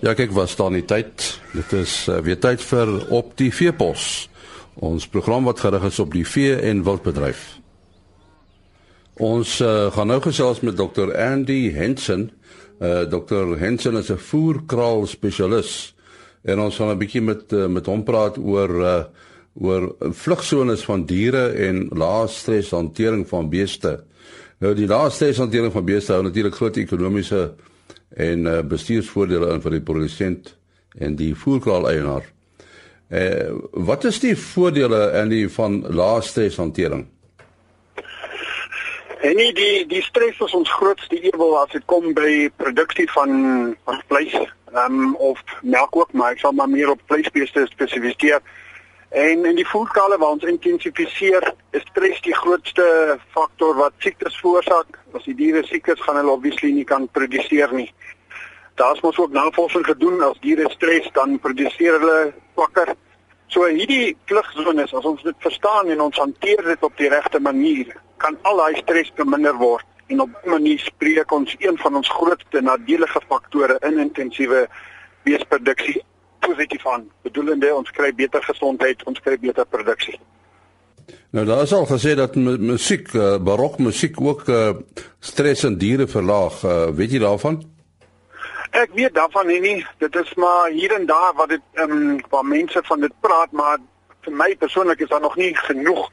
Ja, kyk, was daar nie tyd. Dit is uh, weer tyd vir op die veepos. Ons program wat gerig is op die vee en wildbedryf. Ons uh, gaan nou gesels met Dr. Andy Henson. Uh, Dr. Henson is 'n voerkraal spesialis en ons gaan 'n bietjie met uh, met hom praat oor uh, oor vlugsones van diere en lae stres hantering van beeste. Nou die lae stres hantering van beeste hou natuurlik groot ekonomiese en uh, bestuursvoordele in vir die produsent en die voerkraal eienaar. Eh uh, wat is die voordele en die van lae stres hantering? En nie die die stres is ons grootste ewel as dit kom by produksie van van vleis um, of melk ook, maar ek sal maar meer op vleisbeeste spesifiseer. En in die voedkale waar ons intensifiseer, is stres die grootste faktor wat siektes veroorsaak. As die diere siek is, gaan hulle obviously nie kan produseer nie. Daar's mos ook navorsing gedoen as diere stres dan produseer hulle swakker. So hierdie klugsones, as ons dit verstaan en ons hanteer dit op die regte manier, kan al daai stres verminder word en op 'n manier spreek ons een van ons grootste nadelige faktore in intensiewe beesproduksie positief aan. Bedoelende ons kry beter gesondheid, ons kry beter produksie. Nou daar is al gesê dat musiek, uh, barok musiek ook uh, stres in diere verlaag. Uh, weet jy daarvan? Ek weet daarvan nie, nie. Dit is maar hier en daar wat dit ehm um, waar mense van dit praat, maar vir my persoonlik is daar nog nie genoeg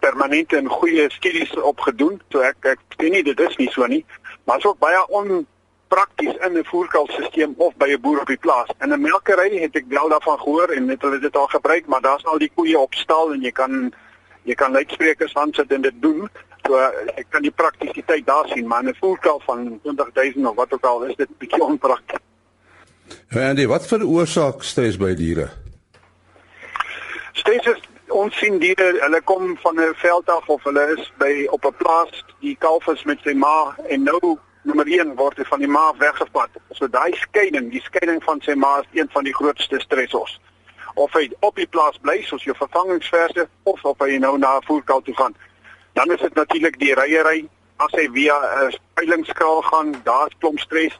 permanente en goeie studies opgedoen. So ek ek weet nie dit is nie so nie. Maar is ook baie on prakties in 'n voerkalfstelsel of by 'n boer op die plaas. In 'n melkery het ek wel daarvan gehoor en het hulle dit al gebruik, maar daar's al die koeie op stal en jy kan jy kan luidsprekers aansit en dit doen. So ek kan die praktisiteit daar sien, maar 'n voerkalf van 20000 of wat ook al is dit bietjie onprakties. En die wat veroorsaak stres by diere? Stres is ons sien diere, hulle kom van 'n veld af of hulle is by op 'n plaas, die kalf is met sy ma en nou nommer 1 word hy van die ma weggevat. So daai skeiding, die skeiding van sy ma is een van die grootste stressors. Of hy op die plaas bly soos jou vervangingsverse of of hy nou na 'n voerkal toe gaan. Dan is dit natuurlik die ryery as hy via 'n uh, speilingskraal gaan, daar's klomp stres.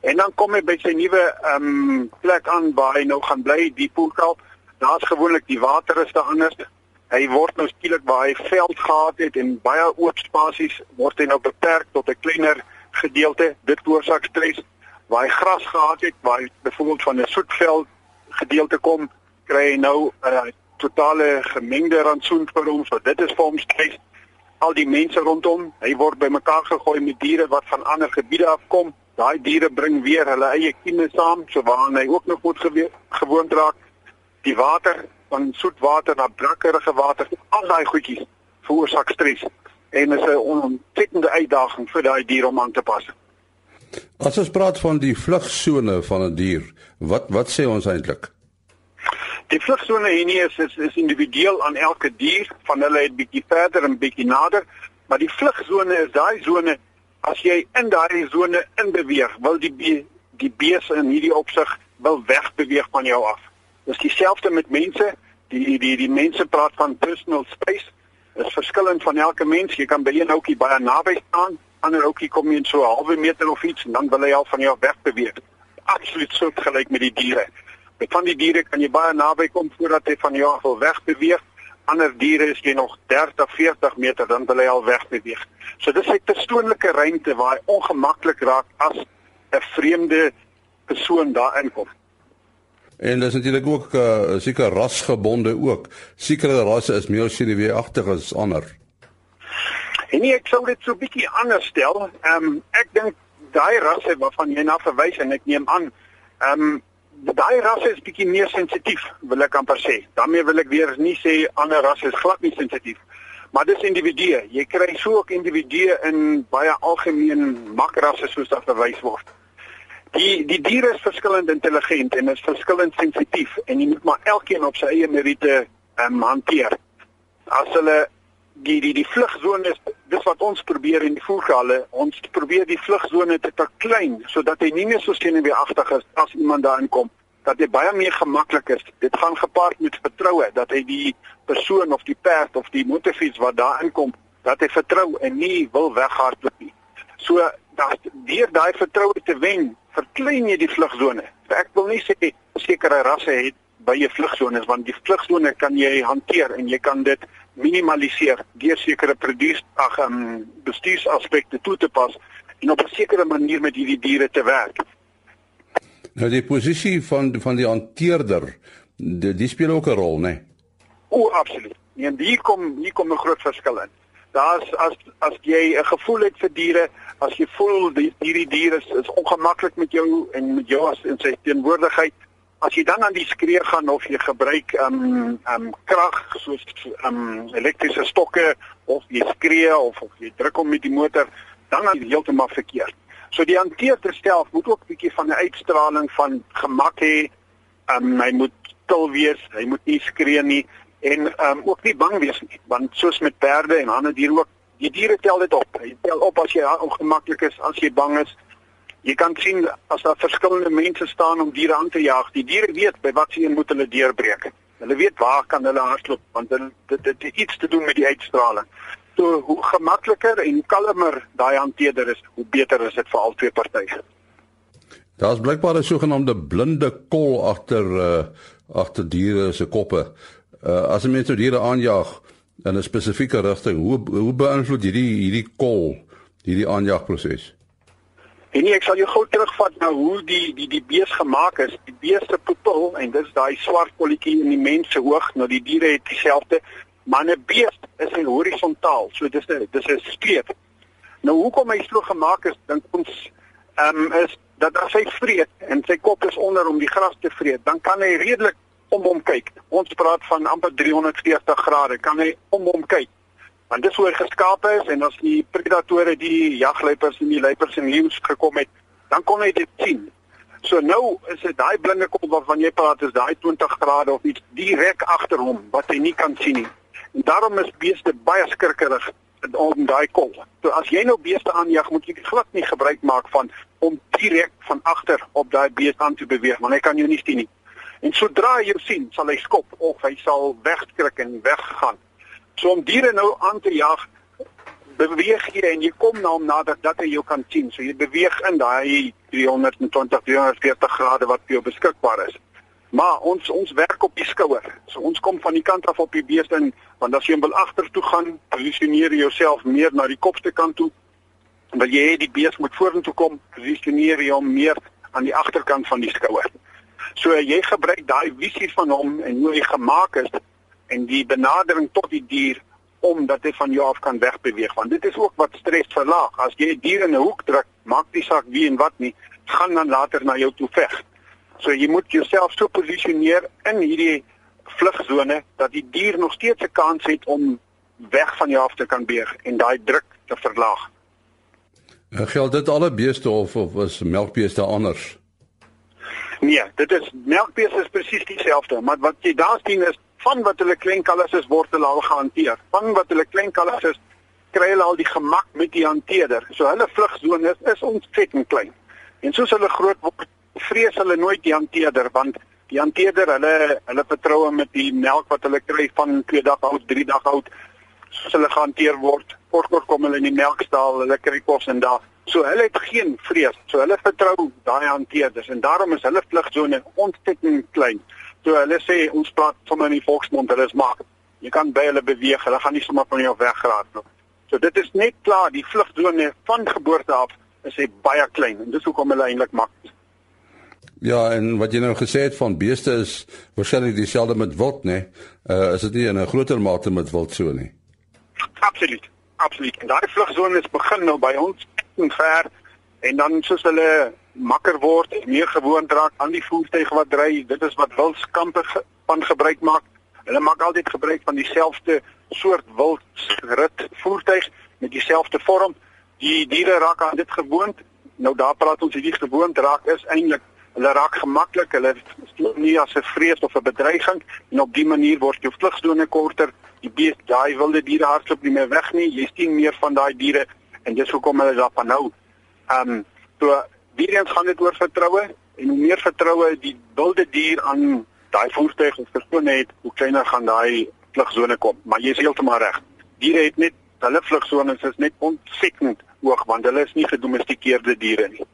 En dan kom hy by sy nuwe ehm um, plek aan waar hy nou gaan bly, die voerkal. Daar's gewoonlik die water is daar anders. Hy word nou skielik waar hy veld gehad het en baie oop spasies word hy nou beperk tot 'n kleiner gedeelte dit veroorsaak stres waar hy gras gehad het waar hy byvoorbeeld van 'n soetveld gedeelte kom kry hy nou 'n uh, totale gemengde rantsoen vir hom so dit is vir hom stres. Al die mense rondom hy word bymekaar gegooi met diere wat van ander gebiede afkom. Daai diere bring weer hulle eie kieme saam so waarna hy ook nog moet gewoond raak. Die water van soetwater na brakkerige water al daai goedjies veroorsaak stres en is 'n ontsettende uitdaging vir daai dier om aan te pas. As ons praat van die vlugsone van 'n die dier, wat wat sê ons eintlik? Die vlugsone hier nie is, is is individueel aan elke dier, van hulle het bietjie verder en bietjie nader, maar die vlugsone is daai sone as jy in daai sone inbeweeg, wil die die beeste in hierdie opsig wil wegbeweeg van jou af. Dis dieselfde met mense, die die die mense praat van personal space is verskillend van elke mens. Jy kan by een ouetjie baie naby staan, ander ouetjie kom jy so 'n halwe meter of iets en dan wil hy al van jou weg beweeg. Absoluut so gelyk met die diere. Met van die diere kan jy baie naby kom voordat hy van jou af wil wegbeweeg. Ander diere is jy nog 30, 40 meter dan wil hy al wegbeweeg. So dis 'n persoonlike ruimte waar hy ongemaklik raak as 'n vreemde persoon daarin kom. En dis natuurlik ook uh, seker rasgebonde ook. Sekere rasse is meer senuweeagtig as ander. En nie, ek sou dit so bietjie anders stel. Ehm um, ek dink daai rasse waarvan jy na verwys en ek neem aan, ehm um, daai rasse is bietjie meer sensitief, wil ek amper sê. daarmee wil ek weer nie sê ander rasse is glad nie sensitief. Maar dis individue. Jy kry so ook individue in baie algemeen makrasse soos wat verwys word. Die die diere is verskillend intelligent en is verskillend sensitief en jy moet maar elkeen op sy eie meriete um, hanteer. As hulle die die die vlugsone is dis wat ons probeer in die voergalle, ons probeer die vlugsone te verklein sodat hy nie meer so senuweeagtig is as iemand daarin kom dat hy baie meer gemaklik is. Dit gaan gepaard met vertroue dat hy die persoon of die perd of die motorfiets wat daarin kom, dat hy vertrou en nie wil weghardloop nie. So dat deur daai vertroue te wen, verklein jy die vlugsone Ek wil nie sê sekere rasse het by 'n vlugsones want die vlugsone kan jy hanteer en jy kan dit minimaliseer deur sekere produs ag um, bestuursaspekte toe te pas en op 'n sekere manier met hierdie diere te werk. Nou die posisie van van die hanteerder, die, die speel ook 'n rol, né? Nee? O, absoluut. En hier kom hier kom 'n groot verskil in. Daar's as as jy 'n gevoel het vir diere, as jy voel die hierdie diere is, is ongemaklik met jou en met jou as in sy teenwoordigheid, as jy dan aan die skree gaan of jy gebruik um um krag soos um elektriese stokke of jy skree of of jy druk hom met die motor, dan is dit heeltemal verkeerd. So die hanteerder self moet ook 'n bietjie van 'n uitstraling van gemak hê. Um hy moet stil wees, hy moet nie skree nie en um ook nie bang wees nie, want soos met perde en ander diere ook, die diere tel dit op. Hy tel op as jy ongemaklik is, as jy bang is. Jy kan sien as daar verskillende mense staan om diere aan te jaag. Die diere weet by wat se een moet hulle deurbreek. Hulle weet waar kan hulle hardloop want dit dit het iets te doen met die uitstraling. So hoe gemakliker en kalmer daai hanteerder is, hoe beter is dit vir al twee partye. Daar's blykbaar 'n sogenaamde blinde kol agter uh agter diere se koppe. Uh as 'n mens nou diere aanjaag in 'n spesifieke rigting, hoe hoe beïnvloed hierdie hierdie kol hierdie aanjagproses? En nie, ek sal jou gou terugvat na hoe die die die bees gemaak is. Die bees se pupil en dis daai swart kolletjie in die mens se oog, nou die diere het dieselfde maar 'n bees is hy horisontaal. So dis 'n dis 'n streep. Nou hoekom hy so gemaak is, dink ons ehm um, is dat as hy vreet en sy kop is onder om die gras te vreet, dan kan hy redelik om hom kyk. Ons praat van amper 340 grade, kan hy om hom kyk. Want dis hoe hy geskaap is en as die predatore die jagluiperds en die luiperds en leeu's gekom het, dan kon hy dit sien. So nou is dit daai blinde kop waarvan jy praat is daai 20 grade of iets direk agter hom wat hy nie kan sien nie. En daarom is beeste baie skrikkerig om daai kol. So as jy nou beeste aanjag, moet jy glad nie gebruik maak van om direk van agter op daai beeste aan te beweeg, want hy kan jou nie sien nie. En sodra jy sien, sal hy skop of hy sal wegskrik en weggaan. So om diere nou aan te jag, beweeg jy en jy kom na hom nader dat hy jou kan sien. So jy beweeg in daai 320 340 grade wat vir jou beskikbaar is. Maar ons ons werk op die skouer. So ons kom van die kant af op die beeste in want as jy wil agtertoe gaan, posisioneer jouself meer na die kopste kant toe. Wil jy hê die beeste moet vorentoe kom, posisioneer jy hom meer aan die agterkant van die skouer. So jy gebruik daai visie van hom en hoe hy gemaak is en die benadering tot die dier om dat hy van jou af kan wegbeweeg want dit is ook wat stres verlaag. As jy 'n die dier in 'n hoek druk, maak nie saak wie en wat nie, gaan dan later na jou toe veg. So jy moet jouself so posisioneer in hierdie vlugsone dat die dier nog steeds 'n kans het om weg van jou af te kan beweeg en daai druk te verlaag. En geld dit alle beeste of of is melkbeeste anders? Nee, dit is melkbeeste is presies dieselfde, maar wat jy daar sien is van wat hulle klein kalvers is word hulle al gehanteer. Van wat hulle klein kalvers is kry hulle al die gemak met die hanteerder. So hulle vlugsone is, is ontsettend klein. En soos hulle groot word, vrees hulle nooit die hanteerder want die hanteerder hulle hulle vertroue met die melk wat hulle kry van 2 dae oud, 3 dae oud soos hulle gehanteer word. Kort kort kom hulle in die melkstal, hulle kry kos en daar. So hulle het geen vrees. So hulle vertrou daai hanteerders en daarom is hulle vlugsone ontsettend klein. So hulle sê ons praat sommer in die volksmond, hulle is mak. Jy kan by hulle beweeg, hulle gaan nie sommer van jou weggeraak nie. So dit is net klaar, die vlugsone van geboorte af is hy baie klein en dis hoekom hulle eintlik mak. Ja, en wat jy nou gesê het van beeste is waarskynlik dieselfde met wild, né? Nee? Uh is dit nie in 'n groter mate met wild so nie? Absoluut. Absoluut. En daai vlugsones begin nou by ons en ver en dan soos hulle makker word en meer gewoond raak aan die voertuig wat ry, dit is wat wildskampe van gebruik maak. Hulle maak altyd gebruik van dieselfde soort wildrit voertuig met dieselfde vorm. Die diere raak aan dit gewoond. Nou daar praat ons hierdie gewoond raak is eintlik hulle raak gemaklik, hulle stel nie as 'n vrees of 'n bedreiging en op dië manier word jou vlugsone korter. Die beest, daai wilde diere hardloop nie meer weg nie. Jy sien meer van daai diere en dis hoekom hulle daarvan hou. Ehm um, so weer eens gaan dit oor vertroue en hoe meer vertroue die wilde dier aan daai voertuig of persoon het, hoe kleiner gaan daai vlugsone kom. Maar jy is heeltemal reg. Diere het net hulle vlugsones is net ontsettend hoog want hulle is nie gedomestikeerde diere nie.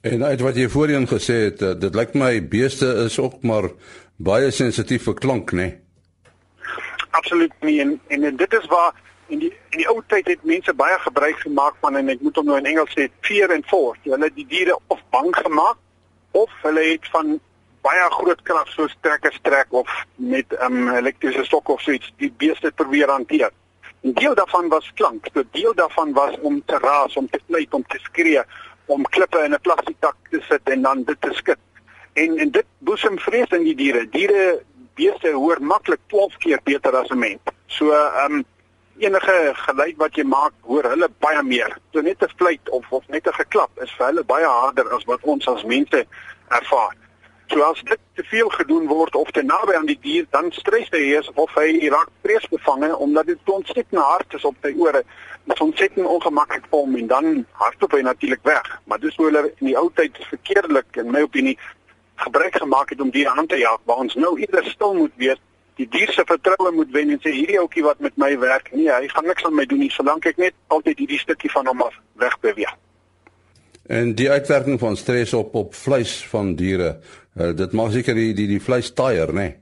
En uit wat jy voorheen gesê het, eh, dit lyk my beeste is ook maar baie sensitief vir klank, né? Nee? Absoluut nie en en dit is waar in die in die ou tyd het mense baie gebruik gemaak van en ek moet hom nou in Engels sê fear and force. Hulle het die diere of bang gemaak of hulle het van baie groot krag soos trekkers trek of met 'n um, elektriese stok of so iets die beeste probeer hanteer. 'n Deel daarvan was klank, 'n deel daarvan was om te raas, om te pleit, om te skree, om klippe in 'n plastiektak te sit en dan dit te skud. En en dit boesem vrees in die diere. Diere beeste hoor maklik 12 keer beter as 'n mens. So ehm um, enige geluid wat jy maak, hoor hulle baie meer. So net 'n fluit of of net 'n geklap is vir hulle baie harder as wat ons as mense ervaar. So as dit te veel gedoen word of te naby aan die dier, dan stres hy is of hy raak vreesbevange omdat dit ontsettend hard is op sy ore. Dit is ontsettend ongemaklik vir hom en dan hardloop hy natuurlik weg. Maar dis hoe hulle in die ou tyd verkeerdelik in my opinie gebruik gemaak het om diere aan te jaag. Waar ons nou eerder stil moet wees die dier se vertroue moet wen en sê hierdie ouetjie wat met my werk, nee, hy gaan niks aan my doen nie solank ek net altyd hierdie stukkie van hom af wegbeweeg. En die uitwerking van stres op op vleis van diere, uh, dit maak seker die die die vleis taaier, nê? Nee?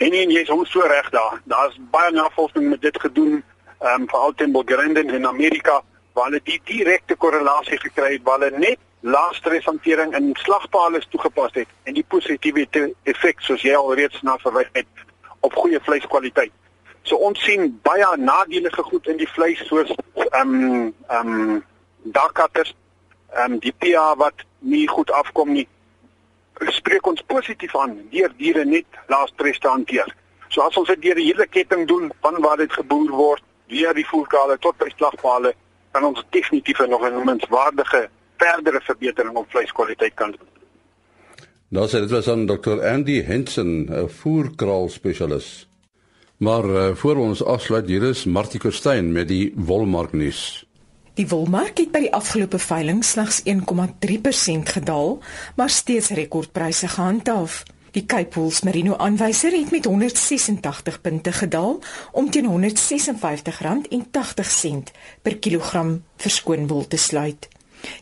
En en jy's hom so reg daar. Daar's baie navorsing met dit gedoen, ehm um, veral teen Bulgarian in Amerika, waar hulle die direkte korrelasie gekry het waar hulle net laagstreshantering in slagpale toegepas het en die positiewe effek soos jy alreeds na verwys het op goeie vleiskwaliteit. So ons sien baie nadelige goed in die vleis soos ehm um, ehm um, darkatters, ehm um, die PA wat nie goed afkom nie. Spreek ons positief aan deur diere net laagstres te hanteer. So as ons dit deur die hele ketting doen van waar dit geboer word, via die voerkale tot by slagpale, kan ons definitief nog 'n menswaardige verdere verbetering op vleiskwaliteit kan doen. Nou sê dit was aan Dr. Andy Henson, 'n voerkraal spesialis. Maar uh, voor ons afsluit hier is Martie Kerstyn met die wolmarknuus. Die wolmark het by die afgelope veiling slegs 1,3% gedaal, maar steeds rekordpryse gehandhaaf. Die Cape Wool Merino aanwyser het met 186 punte gedaal om teen R156.80 per kilogram verskoonwol te sluit.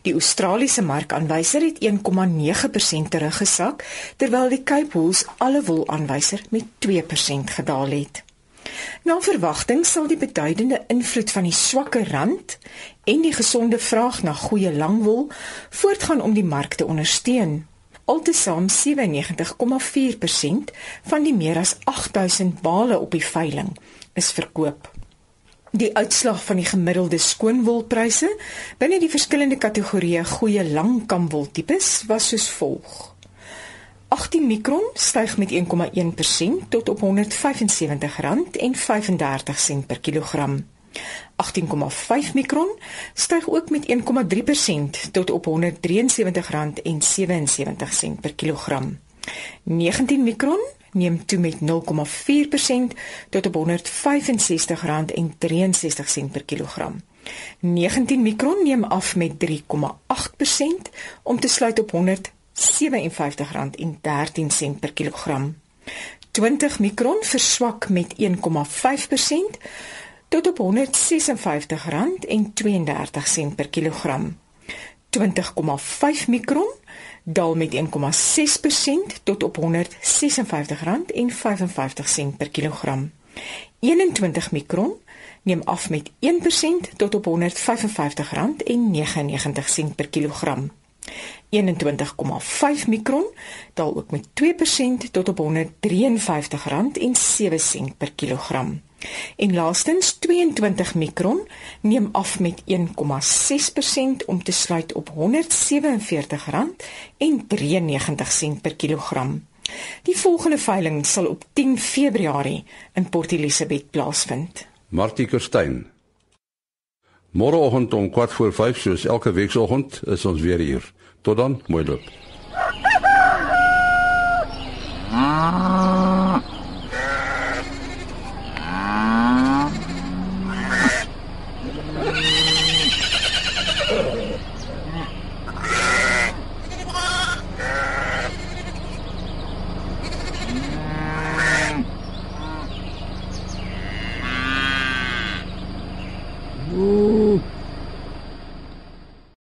Die Australiese markaanwyser het 1,9% teruggesak, terwyl die Cape Wool alle wol aanwyser met 2% gedaal het. Na verwagting sal die beduidende invloed van die swakker rand en die gesonde vraag na goeie langwol voortgaan om die mark te ondersteun. Altesaam 97,4% van die meer as 8000 bale op die veiling is verkoop. Die uitslag van die gemiddelde skoonwolpryse binne die verskillende kategorieë goeie langkamwol tipes was soos volg. 18 mikron styg met 1,1% tot op R175.35 per kilogram. 18,5 mikron styg ook met 1,3% tot op R173.77 per kilogram. 19 mikron neem toe met 0,4% tot op R165.63 per kilogram. 19 mikron neem af met 3,8% om te sluit op R157.13 per kilogram. 20 mikron verswak met 1,5% tot op R156.32 per kilogram. 20,5 mikron daal met 1,6% tot op R156.55 per kilogram. 21 mikron neem af met 1% tot op R155.99 per kilogram. 21,5 mikron daal ook met 2% tot op R153.07 per kilogram. En laastens 22 mikron neem af met 1,6% om te sluit op R147.93 per kilogram. Die volgende veiling sal op 10 Februarie in Port Elizabeth plaasvind. Martie Kerstyn. Môreoggend om 4 voor 5 soos elke weekoggend is ons weer hier. Tot dan, mooi loop. Ah.